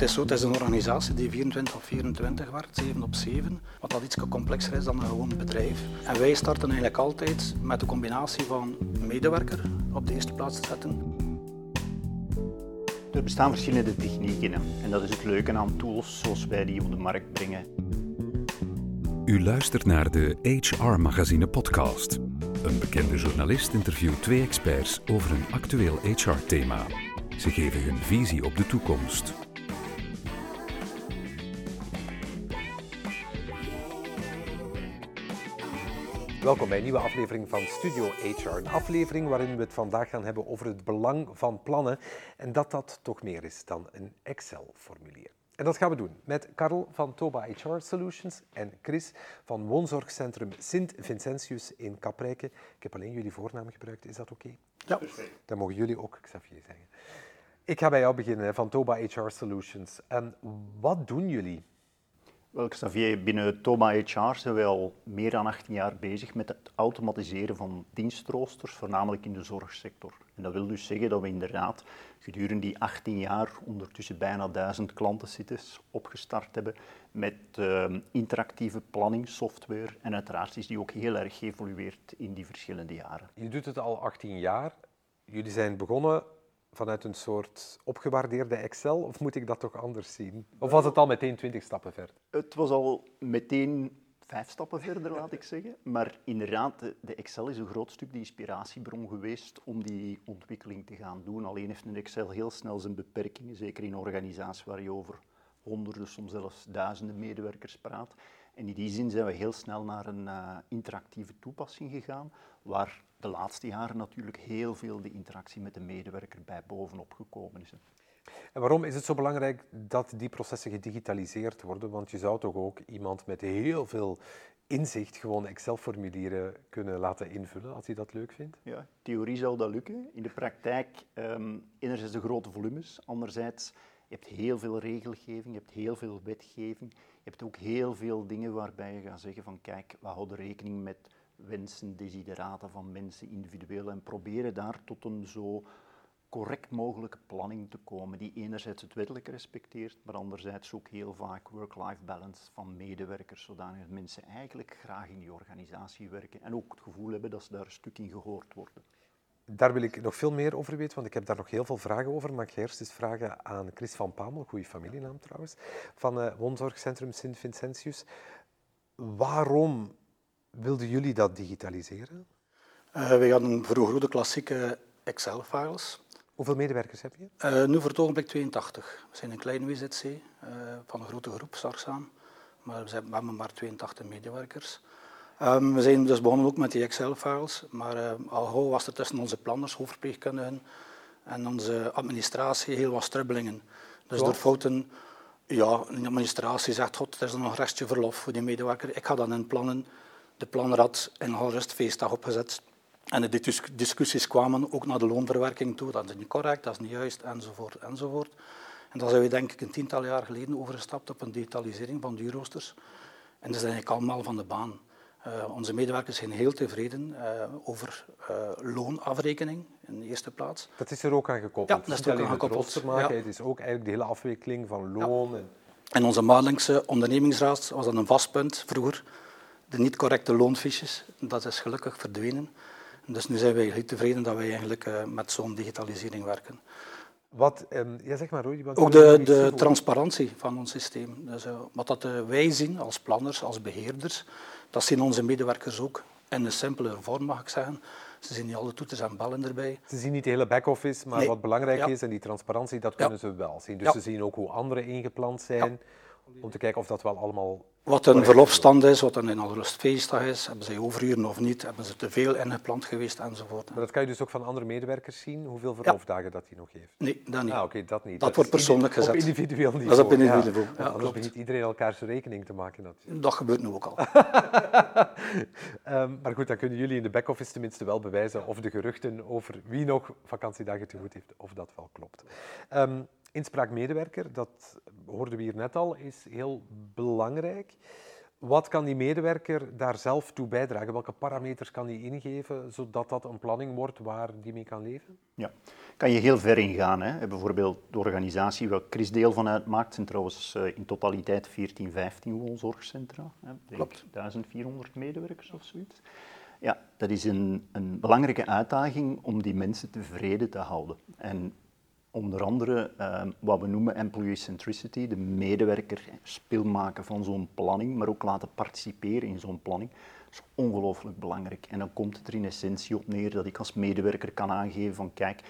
het is zo, het is een organisatie die 24 op 24 werkt, 7 op 7, wat dat iets complexer is dan een gewoon bedrijf. En wij starten eigenlijk altijd met de combinatie van medewerker op de eerste plaats te zetten. Er bestaan verschillende technieken en dat is het leuke aan tools zoals wij die op de markt brengen. U luistert naar de HR Magazine podcast. Een bekende journalist interviewt twee experts over een actueel HR-thema. Ze geven hun visie op de toekomst. Welkom bij een nieuwe aflevering van Studio HR. Een aflevering waarin we het vandaag gaan hebben over het belang van plannen en dat dat toch meer is dan een Excel-formulier. En dat gaan we doen met Karel van Toba HR Solutions en Chris van Woonzorgcentrum Sint-Vincentius in Kaprijke. Ik heb alleen jullie voornaam gebruikt, is dat oké? Ja. Dan mogen jullie ook Xavier zeggen. Ik ga bij jou beginnen, van Toba HR Solutions. En wat doen jullie? Wel, Xavier, binnen Toma HR zijn wij al meer dan 18 jaar bezig met het automatiseren van dienstroosters, voornamelijk in de zorgsector. En dat wil dus zeggen dat we inderdaad gedurende die 18 jaar ondertussen bijna 1000 klantensites opgestart hebben met uh, interactieve planningssoftware. En uiteraard is die ook heel erg geëvolueerd in die verschillende jaren. Je doet het al 18 jaar. Jullie zijn begonnen vanuit een soort opgewaardeerde Excel, of moet ik dat toch anders zien? Of was het al meteen 20 stappen verder? Het was al meteen vijf stappen verder, laat ik zeggen. Maar inderdaad, de Excel is een groot stuk de inspiratiebron geweest om die ontwikkeling te gaan doen. Alleen heeft een Excel heel snel zijn beperkingen, zeker in organisaties waar je over honderden, soms zelfs duizenden medewerkers praat. En in die zin zijn we heel snel naar een uh, interactieve toepassing gegaan, waar de laatste jaren natuurlijk heel veel de interactie met de medewerker bij bovenop gekomen is. En waarom is het zo belangrijk dat die processen gedigitaliseerd worden? Want je zou toch ook iemand met heel veel inzicht gewoon Excel-formulieren kunnen laten invullen, als hij dat leuk vindt? Ja, theorie zou dat lukken. In de praktijk, um, enerzijds de grote volumes, anderzijds je hebt heel veel regelgeving, je hebt heel veel wetgeving, je hebt ook heel veel dingen waarbij je gaat zeggen van kijk, we houden rekening met wensen, desiderata van mensen individueel en proberen daar tot een zo correct mogelijke planning te komen die enerzijds het wettelijk respecteert, maar anderzijds ook heel vaak work-life balance van medewerkers, zodanig dat mensen eigenlijk graag in die organisatie werken en ook het gevoel hebben dat ze daar een stuk in gehoord worden. Daar wil ik nog veel meer over weten, want ik heb daar nog heel veel vragen over. Maar ik ga eerst eens vragen aan Chris van Pamel, goede familienaam trouwens, van uh, Woonzorgcentrum Sint-Vincentius. Waarom wilden jullie dat digitaliseren? Uh, wij hadden vroeger de klassieke Excel-files. Hoeveel medewerkers heb je? Uh, nu voor het ogenblik 82. We zijn een klein WZC uh, van een grote groep, Sarsaam. Maar we hebben maar 82 medewerkers. Um, we zijn dus begonnen ook met die Excel-files, maar uh, al gauw was er tussen onze planners, hoofdverpleegkundigen en onze administratie heel wat strubbelingen. Dus door fouten, ja, de administratie zegt, god, er is nog een restje verlof voor die medewerker. Ik ga dan in plannen. De planner had in rust feestdag opgezet. En de discussies kwamen ook naar de loonverwerking toe. Dat is niet correct, dat is niet juist, enzovoort, enzovoort. En daar zijn we denk ik een tiental jaar geleden overgestapt op een digitalisering van duurroosters. En dat is eigenlijk allemaal van de baan. Uh, onze medewerkers zijn heel tevreden uh, over uh, loonafrekening in de eerste plaats. Dat is er ook aan gekoppeld. Ja, dat is er ook aan gekoppeld. Maken. Ja. Het is ook eigenlijk de hele afwikkeling van loon. Ja. En... en onze maandelijkse ondernemingsraad was dan een vast punt vroeger. De niet correcte loonfiches, dat is gelukkig verdwenen. Dus nu zijn wij heel tevreden dat wij eigenlijk met zo'n digitalisering werken. Wat, um, ja, zeg maar, Rudy, Ook de, de transparantie van ons systeem. Dus, uh, wat dat, uh, wij zien als planners, als beheerders, dat zien onze medewerkers ook. In een simpele vorm, mag ik zeggen. Ze zien niet alle toeters en bellen erbij. Ze zien niet de hele back-office, maar Nee. wat belangrijk Ja. is, en die transparantie, dat kunnen ze wel zien. Dus ze zien ook hoe anderen ingepland zijn, om te kijken of dat wel allemaal... Wat een verlofstand is, wat een in alle rust feestdag is, hebben zij overuren of niet, hebben ze te veel ingepland geweest enzovoort. Maar dat kan je dus ook van andere medewerkers zien, hoeveel verloofdagen dat hij nog heeft. Nee, dat niet. Ah, oké, dat niet. Dat wordt persoonlijk gezet. Op individueel niveau. Dat is op individueel ja. niveau, Want ja, anders klopt. begint iedereen elkaars rekening te maken natuurlijk. Dat gebeurt nu ook al. Ehm, maar goed, dan kunnen jullie in de back-office tenminste wel bewijzen of de geruchten over wie nog vakantiedagen te goed heeft, of dat wel klopt. Ehm, inspraak medewerker, dat hoorden we hier net al, is heel belangrijk. Wat kan die medewerker daar zelf toe bijdragen? Welke parameters kan hij ingeven, zodat dat een planning wordt waar die mee kan leven? Ja, kan je heel ver ingaan. Hè. Bijvoorbeeld de organisatie waar Chris deel van uitmaakt, zijn trouwens eh, in totaliteit 14, 15 woonzorgcentra. Hè. Klopt. 1400 medewerkers of zoiets. Ja, dat is een, een belangrijke uitdaging om die mensen tevreden te houden. En onder andere uh, wat we noemen employee centricity, de medewerker speel maken van zo'n planning, maar ook laten participeren in zo'n planning. Is ongelooflijk belangrijk. En dan komt het er in essentie op neer dat ik als medewerker kan aangeven van kijk,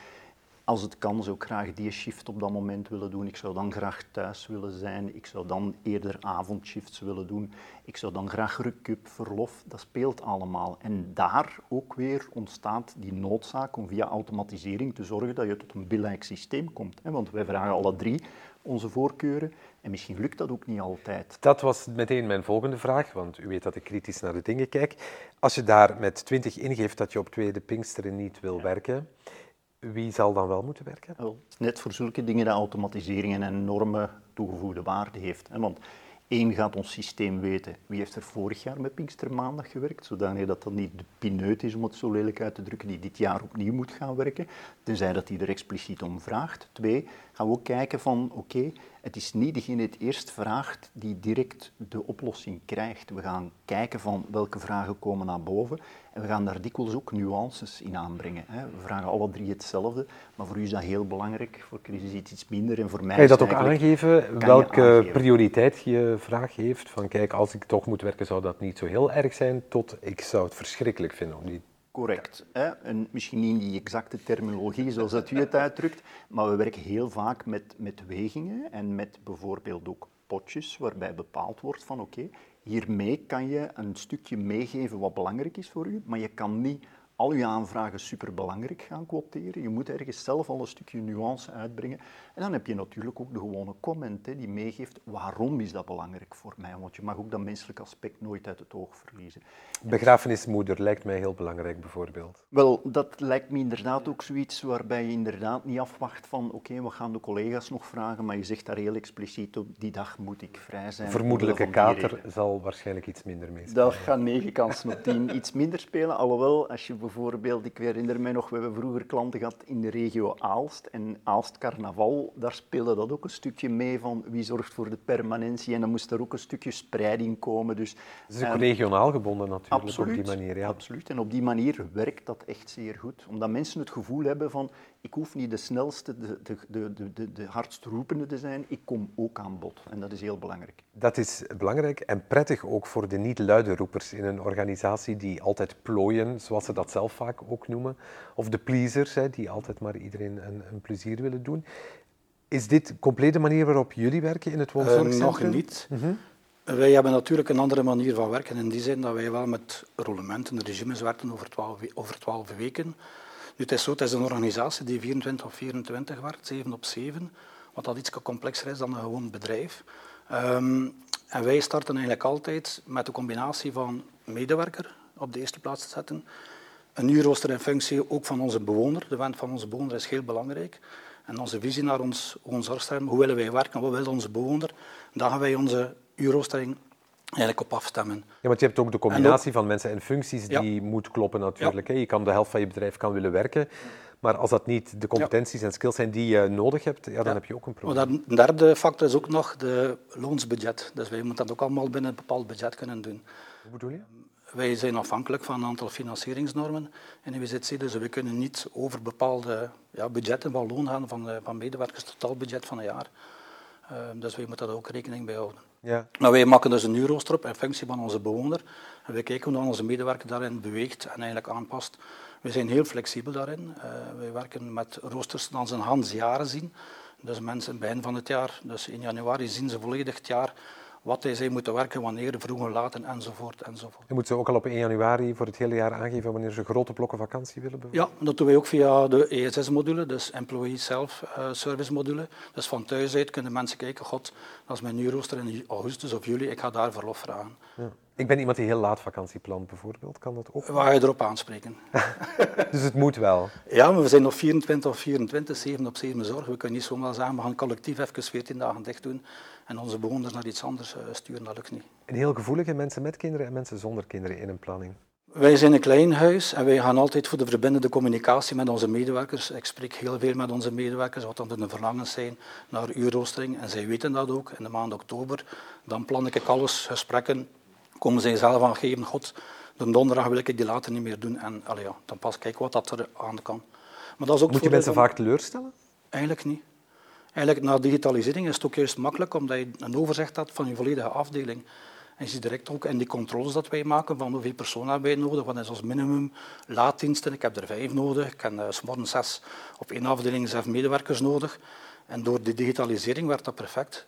als het kan, zou ik graag die shift op dat moment willen doen. Ik zou dan graag thuis willen zijn. Ik zou dan eerder avondshifts willen doen. Ik zou dan graag recup, verlof. Dat speelt allemaal. En daar ook weer ontstaat die noodzaak om via automatisering te zorgen dat je tot een billijk systeem komt. Want wij vragen alle drie onze voorkeuren. En misschien lukt dat ook niet altijd. Dat was meteen mijn volgende vraag, want u weet dat ik kritisch naar de dingen kijk. Als je daar met 20 ingeeft dat je op tweede Pinksteren niet wil werken, wie zal dan wel moeten werken? Wel, net voor zulke dingen dat automatisering een enorme toegevoegde waarde heeft. Want één gaat ons systeem weten wie heeft er vorig jaar met Pinkstermaandag gewerkt, zodanig dat dat niet de pineut is, om het zo lelijk uit te drukken, die dit jaar opnieuw moet gaan werken, tenzij dat hij er expliciet om vraagt. Twee, gaan we ook kijken van, oké, het is niet degene die het eerst vraagt die direct de oplossing krijgt. We gaan kijken van welke vragen komen naar boven en we gaan daar dikwijls ook nuances in aanbrengen. We vragen alle drie hetzelfde, maar voor u is dat heel belangrijk, voor Chris is het iets minder en voor mij Kan je dat ook aangeven, welke prioriteit je vraag heeft? Van kijk, als ik toch moet werken zou dat niet zo heel erg zijn, tot ik zou het verschrikkelijk vinden om Correct. Hè? En misschien niet in die exacte terminologie zoals dat u het uitdrukt, maar we werken heel vaak met, met wegingen en met bijvoorbeeld ook potjes waarbij bepaald wordt van oké, hiermee kan je een stukje meegeven wat belangrijk is voor u, maar je kan niet al je aanvragen superbelangrijk gaan quoteren. Je moet ergens zelf al een stukje nuance uitbrengen. En dan heb je natuurlijk ook de gewone comment hè, die meegeeft waarom is dat belangrijk voor mij. Want je mag ook dat menselijk aspect nooit uit het oog verliezen. Begrafenismoeder lijkt mij heel belangrijk bijvoorbeeld. Wel, dat lijkt me inderdaad ook zoiets waarbij je inderdaad niet afwacht van oké, we gaan de collega's nog vragen, maar je zegt daar heel expliciet op die dag moet ik vrij zijn. Vermoedelijke kater zal waarschijnlijk iets minder meespelen. Dat gaat negen kansen op tien iets minder spelen, alhoewel als je bijvoorbeeld, ik herinner me nog, we hebben vroeger klanten gehad in de regio Aalst en Aalst Carnaval, daar speelde dat ook een stukje mee van wie zorgt voor de permanentie en dan moest er ook een stukje spreiding komen. Dus, het is ook um, regionaal gebonden natuurlijk absoluut, op die manier. Ja. Absoluut, en op die manier werkt dat echt zeer goed, omdat mensen het gevoel hebben van ik hoef niet de snelste, de, de, de, de, de hardst roepende te zijn, ik kom ook aan bod. En dat is heel belangrijk. Dat is belangrijk en prettig ook voor de niet-luide roepers in een organisatie die altijd plooien, zoals ze dat zelf vaak ook noemen. Of de pleasers, hè, die altijd maar iedereen een, een plezier willen doen. Is dit de complete manier waarop jullie werken in het woonzorgcentrum? Uh, nog niet. Mm Wij hebben natuurlijk een andere manier van werken in die zin dat wij wel met roulementen, regimes werken over twaalf, over twaalf weken. Nu, het is zo, het is een organisatie die 24 of 24 werkt, 7 op 7, wat dat iets complexer is dan een gewoon bedrijf. Um, en wij starten eigenlijk altijd met de combinatie van medewerker op de eerste plaats te zetten, een uurrooster in functie ook van onze bewoner. De wens van onze bewoner is heel belangrijk. En onze visie naar ons, ons zorgcentrum, hoe willen wij werken, wat wil onze bewoner, daar gaan wij onze uurroostering eigenlijk op afstemmen. Ja, want je hebt ook de combinatie van mensen en functies die moet kloppen natuurlijk. Ja. Je kan de helft van je bedrijf kan willen werken, maar als dat niet de competenties en skills zijn die je nodig hebt, ja, dan heb je ook een probleem. Maar een derde factor is ook nog de loonsbudget. Dus wij moeten dat ook allemaal binnen een bepaald budget kunnen doen. Hoe bedoel je? Wij zijn afhankelijk van een aantal financieringsnormen in de WZC, dus we kunnen niet over bepaalde ja, budgetten van loon gaan van, van medewerkers, totaalbudget van een jaar. Uh, dus wij moeten daar ook rekening bij houden. Ja. Maar wij maken dus een uurrooster op in functie van onze bewoner. En wij kijken hoe onze medewerker daarin beweegt en eigenlijk aanpast. We zijn heel flexibel daarin. Uh, wij werken met roosters dan ze een Hans jaren zien. Dus mensen begin van het jaar, dus in januari zien ze volledig het jaar wat zij moeten werken, wanneer, vroeger, later enzovoort. enzovoort. Je moet ze ook al op 1 januari voor het hele jaar aangeven wanneer ze grote blokken vakantie willen Ja, dat doen wij ook via de ESS-module, dus Employee Self-Service module. Dus van thuis uit kunnen mensen kijken, god, dat is mijn nieuwrooster in augustus of juli, ik ga daar verlof vragen. Ja. Ik ben iemand die heel laat vakantie plant, bijvoorbeeld. Kan dat ook? Waar je erop aanspreken. dus het moet wel? Ja, maar we zijn nog 24 of 24, 7 op 7 zorg. We kunnen niet zomaar zeggen, we gaan collectief even 14 dagen dicht doen en onze bewoners naar iets anders sturen. Dat lukt niet. En heel gevoelige mensen met kinderen en mensen zonder kinderen in een planning. Wij zijn een klein huis en wij gaan altijd voor de verbindende communicatie met onze medewerkers. Ik spreek heel veel met onze medewerkers, wat dan de verlangens zijn naar uurroostering. En zij weten dat ook. In de maand oktober, dan plan ik alles, gesprekken, komen zij zelf aan geven, god, de donderdag wil ik die later niet meer doen. En allee, ja, dan pas kijken wat dat er aan kan. Maar dat is ook Moet je mensen vaak teleurstellen? Eigenlijk niet. Eigenlijk na digitalisering is het ook juist makkelijk, omdat je een overzicht hebt van je volledige afdeling. En je ziet direct ook in die controles dat wij maken van hoeveel personen hebben wij nodig, wat is ons minimum laaddiensten. Ik heb er vijf nodig, ik heb uh, morgens zes op één afdeling zes medewerkers nodig. En door die digitalisering werd dat perfect.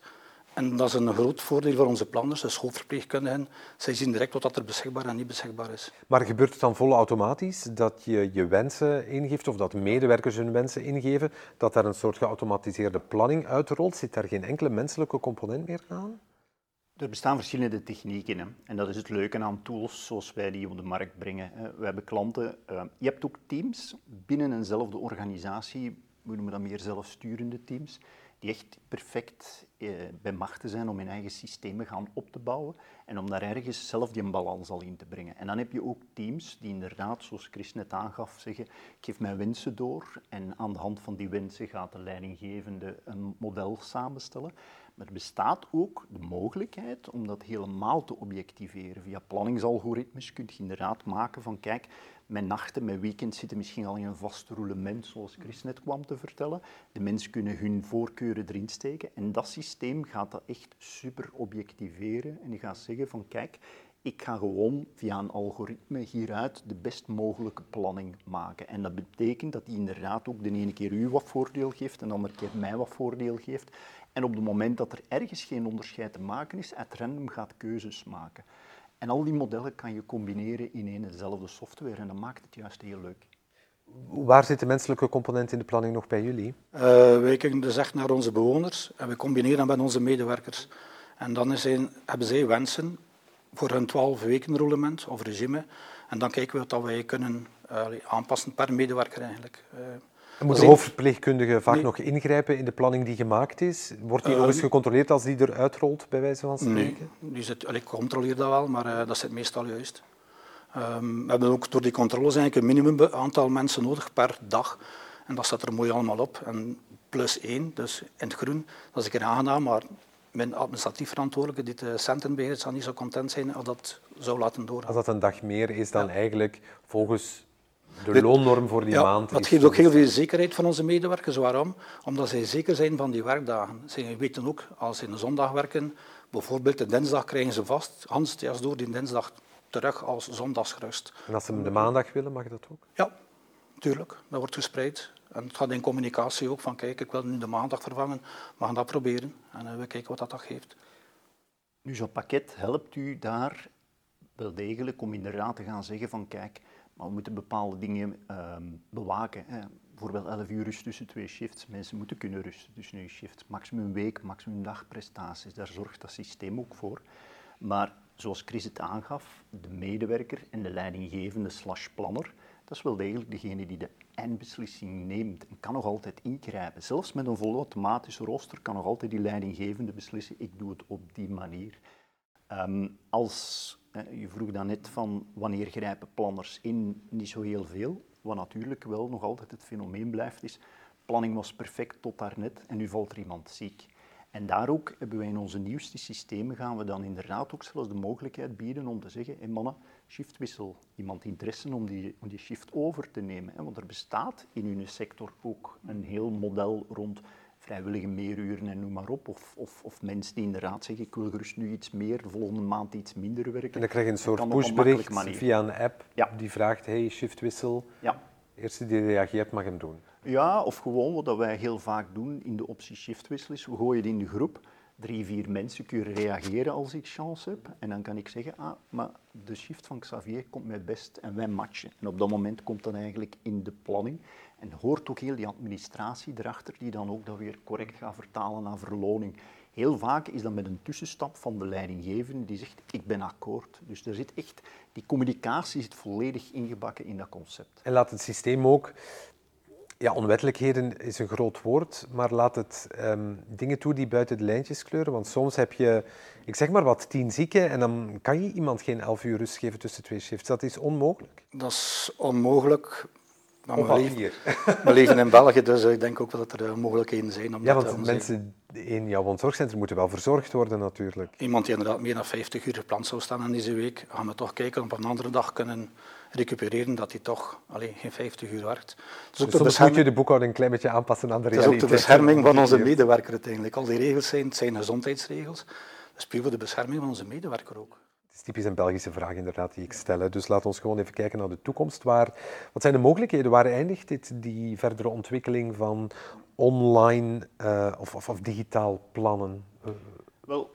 En dat is een groot voordeel voor onze planners, de schoolverpleegkundigen. Zij zien direct wat er beschikbaar en niet beschikbaar is. Maar gebeurt het dan vol automatisch dat je je wensen ingeeft of dat medewerkers hun wensen ingeven, dat daar een soort geautomatiseerde planning uitrolt? Zit daar geen enkele menselijke component meer aan? Er bestaan verschillende technieken hè. en dat is het leuke aan tools zoals wij die op de markt brengen. We hebben klanten, uh, je hebt ook teams binnen eenzelfde organisatie, we noemen dat meer zelfsturende teams, die echt perfect eh, bij macht zijn om hun eigen systemen gaan op te bouwen en om daar ergens zelf die balans al in te brengen. En dan heb je ook teams die inderdaad, zoals Chris net aangaf, zeggen, ik geef mijn wensen door en aan de hand van die wensen gaat de leidinggevende een model samenstellen. Er bestaat ook de mogelijkheid om dat helemaal te objectiveren. Via planningsalgoritmes kun je inderdaad maken van, kijk, mijn nachten, mijn weekends zitten misschien al in een vast roulement, zoals Chris net kwam te vertellen. De mensen kunnen hun voorkeuren erin steken en dat systeem gaat dat echt super objectiveren en die gaat zeggen van, kijk, ik ga gewoon via een algoritme hieruit de best mogelijke planning maken. En dat betekent dat die inderdaad ook de ene keer u wat voordeel geeft en de andere keer mij wat voordeel geeft. En op het moment dat er ergens geen onderscheid te maken is, het random gaat keuzes maken. En al die modellen kan je combineren in een en dezelfde software en dat maakt het juist heel leuk. Waar zit de menselijke component in de planning nog bij jullie? Uh, wij kijken dus echt naar onze bewoners en we combineren met onze medewerkers. En dan zijn, hebben zij wensen voor hun 12 weken roulement of regime. En dan kijken we wat wij kunnen uh, aanpassen per medewerker eigenlijk. Uh, moet de hoofdverpleegkundige vaak nog ingrijpen in de planning die gemaakt is? Wordt die nog eens gecontroleerd als die eruit rolt, bij wijze van spreken? Nee, die zit, ik controleer dat wel, maar uh, dat zit meestal juist. Um, we hebben ook door die controles eigenlijk een minimum aantal mensen nodig per dag. En dat staat er mooi allemaal op. En plus één, dus in het groen, dat is een keer aangenaam, maar mijn administratief verantwoordelijke die de centen beheert, zal niet zo content zijn als dat zou laten doorgaan. Als dat een dag meer is dan eigenlijk volgens de loonnorm voor die ja, maand. Dat geeft ook heel veel zekerheid van onze medewerkers. Waarom? Omdat zij zeker zijn van die werkdagen. Zij weten ook, als ze een zondag werken, bijvoorbeeld de dinsdag krijgen ze vast, Hans, ja, door die dinsdag terug als zondagsrust. En als ze de maandag willen, mag dat ook? Ja, tuurlijk. Dat wordt gespreid. En het gaat in communicatie ook van, kijk, ik wil nu de maandag vervangen, we gaan dat proberen. En uh, we kijken wat dat, dat geeft. Nu, zo'n pakket helpt u daar wel degelijk om inderdaad te gaan zeggen van, kijk, we moeten bepaalde dingen ehm, bewaken. Hè. Bijvoorbeeld 11 uur rust tussen twee shifts. Mensen moeten kunnen rusten tussen twee shifts. Maximum week, maximum dagprestaties. Daar zorgt dat systeem ook voor. Maar zoals Chris het aangaf, de medewerker en de leidinggevende slash planner, dat is wel degelijk degene die de eindbeslissing neemt en kan nog altijd ingrijpen. Zelfs met een volautomatisch rooster kan nog altijd die leidinggevende beslissen, ik doe het op die manier. Um, als je vroeg dan net van wanneer grijpen planners in, niet zo heel veel. Wat natuurlijk wel nog altijd het fenomeen blijft is, planning was perfect tot daarnet en nu valt er iemand ziek. En daar ook hebben wij in onze nieuwste systemen gaan we dan inderdaad ook zelfs de mogelijkheid bieden om te zeggen, hey mannen, shiftwissel, iemand interesse om die, om die shift over te nemen. Want er bestaat in uw sector ook een heel model rond vrijwillige meeruren en noem maar op. Of, of, of mensen die inderdaad zeggen, ik wil gerust nu iets meer, de volgende maand iets minder werken. En dan krijg je een soort pushbericht via een app die vraagt, hey, shiftwissel. Ja. Eerste die reageert mag hem doen. Ja, of gewoon wat wij heel vaak doen in de optie shiftwissel is, we gooien het in de groep drie, vier mensen kunnen reageren als ik chance heb. En dan kan ik zeggen, ah, maar de shift van Xavier komt mij best en wij matchen. En op dat moment komt dat eigenlijk in de planning. En hoort ook heel die administratie erachter, die dan ook dat weer correct gaat vertalen naar verloning. Heel vaak is dat met een tussenstap van de leidinggevende die zegt, ik ben akkoord. Dus er zit echt, die communicatie zit volledig ingebakken in dat concept. En laat het systeem ook ja, onwettelijkheden is een groot woord, maar laat het ehm, dingen toe die buiten de lijntjes kleuren. Want soms heb je, ik zeg maar wat, tien zieken en dan kan je iemand geen elf uur rust geven tussen twee shifts. Dat is onmogelijk. Dat is onmogelijk. Maar Of we, leven, hier. we leven in België, dus ik denk ook wel dat er eh, mogelijkheden zijn. Om Ja, dat, eh, want mensen in jouw woonzorgcentrum moeten wel verzorgd worden natuurlijk. Iemand die inderdaad meer dan 50 uur gepland zou staan in deze week, gaan we toch kijken op een andere dag kunnen recupereren dat hij toch alleen geen 50 uur werkt. Dus Dus soms moet je de boekhouding een klein beetje aanpassen aan de Het is ook realiteit. de bescherming van onze medewerker uiteindelijk. Al die regels zijn, het zijn gezondheidsregels. Dus puur voor de bescherming van onze medewerker ook. Het is typisch een Belgische vraag inderdaad die ik stel. Dus laten we gewoon even kijken naar de toekomst. Waar, wat zijn de mogelijkheden? Waar eindigt dit, die verdere ontwikkeling van online eh, of, of, of digitaal plannen? Eh, Wel,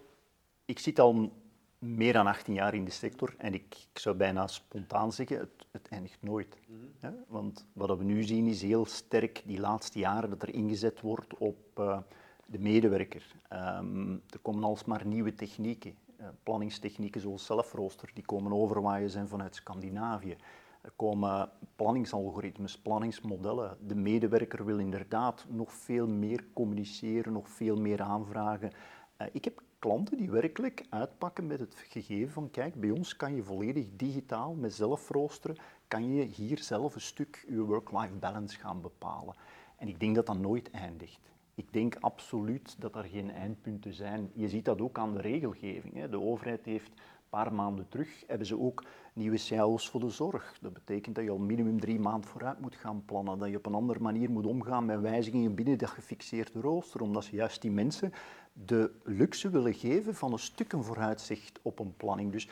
ik zit al meer dan 18 jaar in de sector en ik, ik zou bijna spontaan zeggen, het, het eindigt nooit. Hè? Want wat we nu zien is heel sterk die laatste jaren dat er ingezet wordt op eh, de medewerker. Ehm, er komen alsmaar nieuwe technieken, planningstechnieken zoals zelfrooster, die komen overwaaien zijn vanuit Scandinavië. Er komen planningsalgoritmes, planningsmodellen. De medewerker wil inderdaad nog veel meer communiceren, nog veel meer aanvragen. Eh, ik heb klanten die werkelijk uitpakken met het gegeven van kijk, bij ons kan je volledig digitaal met zelfroosteren, kan je hier zelf een stuk je work-life balance gaan bepalen. En ik denk dat dat nooit eindigt. Ik denk absoluut dat er geen eindpunten zijn. Je ziet dat ook aan de regelgeving. Hè. De overheid heeft een paar maanden terug hebben ze ook nieuwe CAO's voor de zorg. Dat betekent dat je al minimum drie maanden vooruit moet gaan plannen. Dat je op een andere manier moet omgaan met wijzigingen binnen dat gefixeerde rooster. Omdat ze juist die mensen de luxe willen geven van een stuk een vooruitzicht op een planning. Dus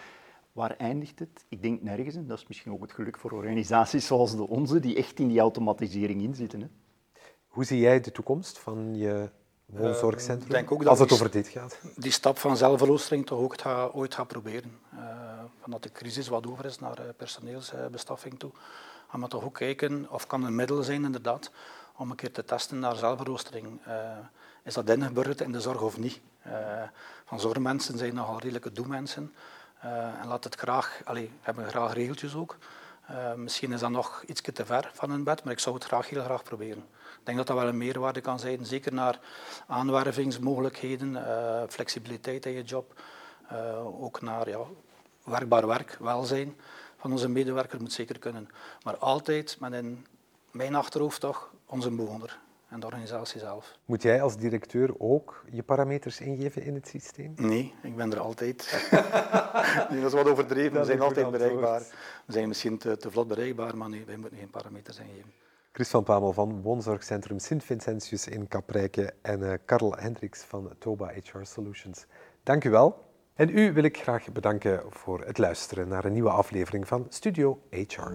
waar eindigt het? Ik denk nergens. En dat is misschien ook het geluk voor organisaties zoals de onze, die echt in die automatisering inzitten. Hè. Hoe zie jij de toekomst van je woonzorgcentrum? ik denk ook dat als het over dit gaat. Die stap van zelfroostering toch ook ga- ooit gaat proberen. Eh vanuit de crisis wat over is naar eh, personeelsbestaffing toe, gaan we toch ook kijken of kan een middel zijn inderdaad om een keer te testen naar zelfroostering. Eh, is dat ingeburgerd in de zorg of niet? Eh, van zorgmensen zijn nogal redelijke doemensen. Eh, en laat het graag, allee, hebben graag regeltjes ook. Eh, misschien is dat nog iets te ver van hun bed, maar ik zou het graag heel graag proberen. Ik denk dat dat wel een meerwaarde kan zijn, zeker naar aanwervingsmogelijkheden, eh, flexibiliteit in je job, eh, ook naar ja, werkbaar werk, welzijn van onze medewerker moet zeker kunnen. Maar altijd met in mijn achterhoofd toch onze bewoner en de organisatie zelf. Moet jij als directeur ook je parameters ingeven in het systeem? Nee, ik ben er altijd. nee, dat is wat overdreven. Dat We zijn altijd bereikbaar. We zijn misschien te, te vlot bereikbaar, maar nee, wij moeten geen parameters ingeven. Chris van Pamel van Woonzorgcentrum Sint-Vincentius in Kaprijke en eh Karel Hendricks van Toba HR Solutions. Dank u wel. En u wil ik graag bedanken voor het luisteren naar een nieuwe aflevering van Studio HR.